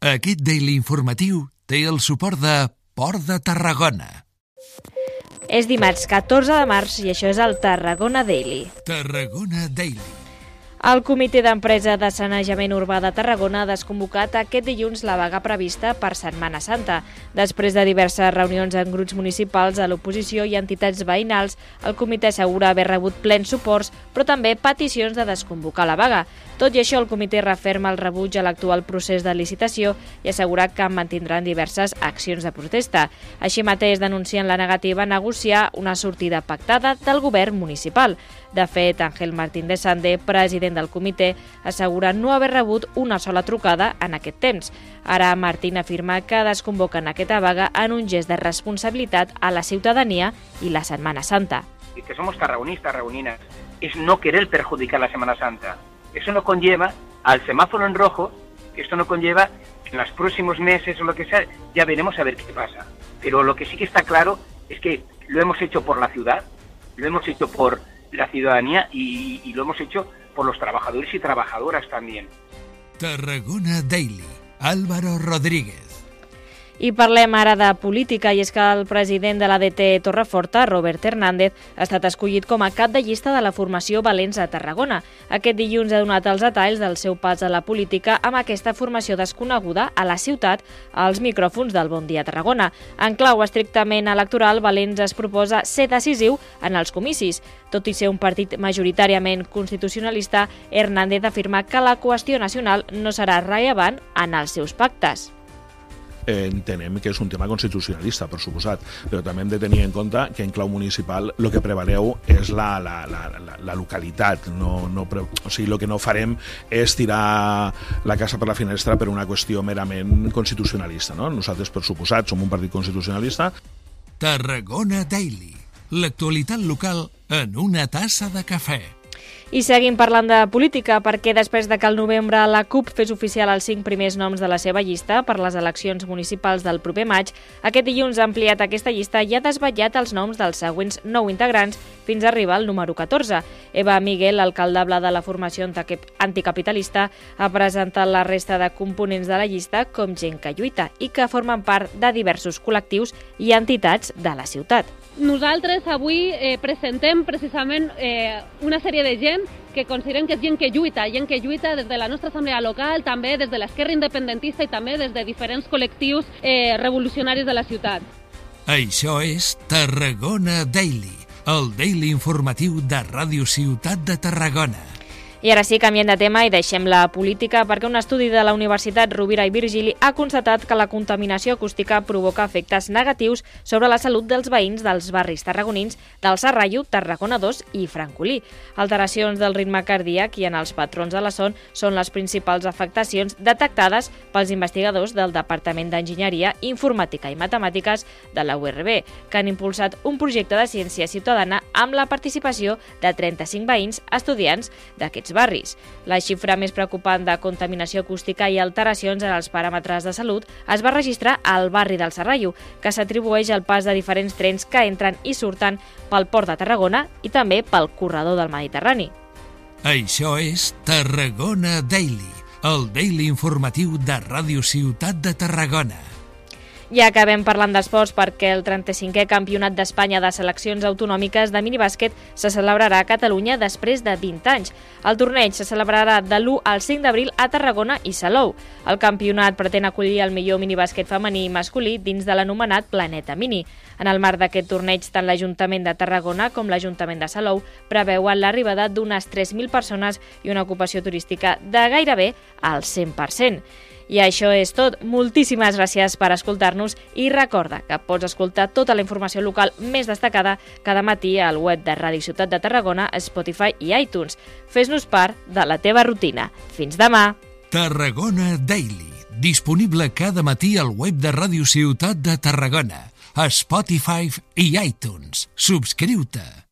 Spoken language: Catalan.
Aquest Daily informatiu té el suport de Port de Tarragona. És dimarts 14 de març i això és el Tarragona Daily. Tarragona Daily. El Comitè d'Empresa de Sanejament Urbà de Tarragona ha desconvocat aquest dilluns la vaga prevista per Setmana Santa. Després de diverses reunions en grups municipals a l'oposició i entitats veïnals, el comitè assegura haver rebut plens suports, però també peticions de desconvocar la vaga. Tot i això, el comitè referma el rebuig a l'actual procés de licitació i assegura que mantindran diverses accions de protesta. Així mateix denuncien la negativa a negociar una sortida pactada del govern municipal. De fet, Ángel Martín de Sande, president del comitè, assegura no haver rebut una sola trucada en aquest temps. Ara Martín afirma que desconvoquen aquesta vaga en un gest de responsabilitat a la ciutadania i la Setmana Santa. Y que somos tarragonistas, tarragoninas, es no querer perjudicar la Semana Santa. Eso no conlleva al semáforo en rojo, esto no conlleva en los próximos meses o lo que sea, ya veremos a ver qué pasa. Pero lo que sí que está claro es que lo hemos hecho por la ciudad, lo hemos hecho por la ciudadanía y, lo hemos hecho por los trabajadores y trabajadoras también. Tarragona Daily. Álvaro Rodríguez. I parlem ara de política, i és que el president de l'ADT Torreforta, Robert Hernández, ha estat escollit com a cap de llista de la formació Valents a Tarragona. Aquest dilluns ha donat els detalls del seu pas a la política amb aquesta formació desconeguda a la ciutat als micròfons del Bon Dia Tarragona. En clau estrictament electoral, Valents es proposa ser decisiu en els comicis. Tot i ser un partit majoritàriament constitucionalista, Hernández afirma que la qüestió nacional no serà rellevant en els seus pactes entenem que és un tema constitucionalista, per suposat, però també hem de tenir en compte que en clau municipal el que prevaleu és la, la, la, la, la localitat. No, no pre... o sigui, el que no farem és tirar la casa per la finestra per una qüestió merament constitucionalista. No? Nosaltres, per suposat, som un partit constitucionalista. Tarragona Daily. L'actualitat local en una tassa de cafè. I seguim parlant de política perquè després de que al novembre la CUP fes oficial els cinc primers noms de la seva llista per les eleccions municipals del proper maig, aquest dilluns ha ampliat aquesta llista i ha desvetllat els noms dels següents nou integrants fins a arribar al número 14. Eva Miguel, alcaldable de la formació anticapitalista, ha presentat la resta de components de la llista com gent que lluita i que formen part de diversos col·lectius i entitats de la ciutat. Nosaltres avui eh, presentem precisament eh, una sèrie de gent que considerem que és gent que lluita, gent que lluita des de la nostra assemblea local, també des de l'esquerra independentista i també des de diferents col·lectius eh, revolucionaris de la ciutat. Això és Tarragona Daily, el daily informatiu de Ràdio Ciutat de Tarragona. I ara sí, canviem de tema i deixem la política perquè un estudi de la Universitat Rovira i Virgili ha constatat que la contaminació acústica provoca efectes negatius sobre la salut dels veïns dels barris tarragonins del Serrallo, Tarragona 2 i Francolí. Alteracions del ritme cardíac i en els patrons de la son són les principals afectacions detectades pels investigadors del Departament d'Enginyeria, Informàtica i Matemàtiques de la URB, que han impulsat un projecte de ciència ciutadana amb la participació de 35 veïns estudiants d'aquests aquests barris. La xifra més preocupant de contaminació acústica i alteracions en els paràmetres de salut es va registrar al barri del Serrallo, que s'atribueix al pas de diferents trens que entren i surten pel port de Tarragona i també pel corredor del Mediterrani. Això és Tarragona Daily, el daily informatiu de Ràdio Ciutat de Tarragona. Ja acabem parlant d'esports perquè el 35è Campionat d'Espanya de Seleccions Autonòmiques de minibàsquet se celebrarà a Catalunya després de 20 anys. El torneig se celebrarà de l'1 al 5 d'abril a Tarragona i Salou. El campionat pretén acollir el millor minibàsquet femení i masculí dins de l'anomenat Planeta Mini. En el marc d'aquest torneig, tant l'Ajuntament de Tarragona com l'Ajuntament de Salou preveuen l'arribada d'unes 3.000 persones i una ocupació turística de gairebé al 100%. I això és tot. Moltíssimes gràcies per escoltar-nos i recorda que pots escoltar tota la informació local més destacada cada matí al web de Ràdio Ciutat de Tarragona, Spotify i iTunes. Fes-nos part de la teva rutina. Fins demà! Tarragona Daily. Disponible cada matí al web de Ràdio Ciutat de Tarragona, Spotify i iTunes. Subscriu-te!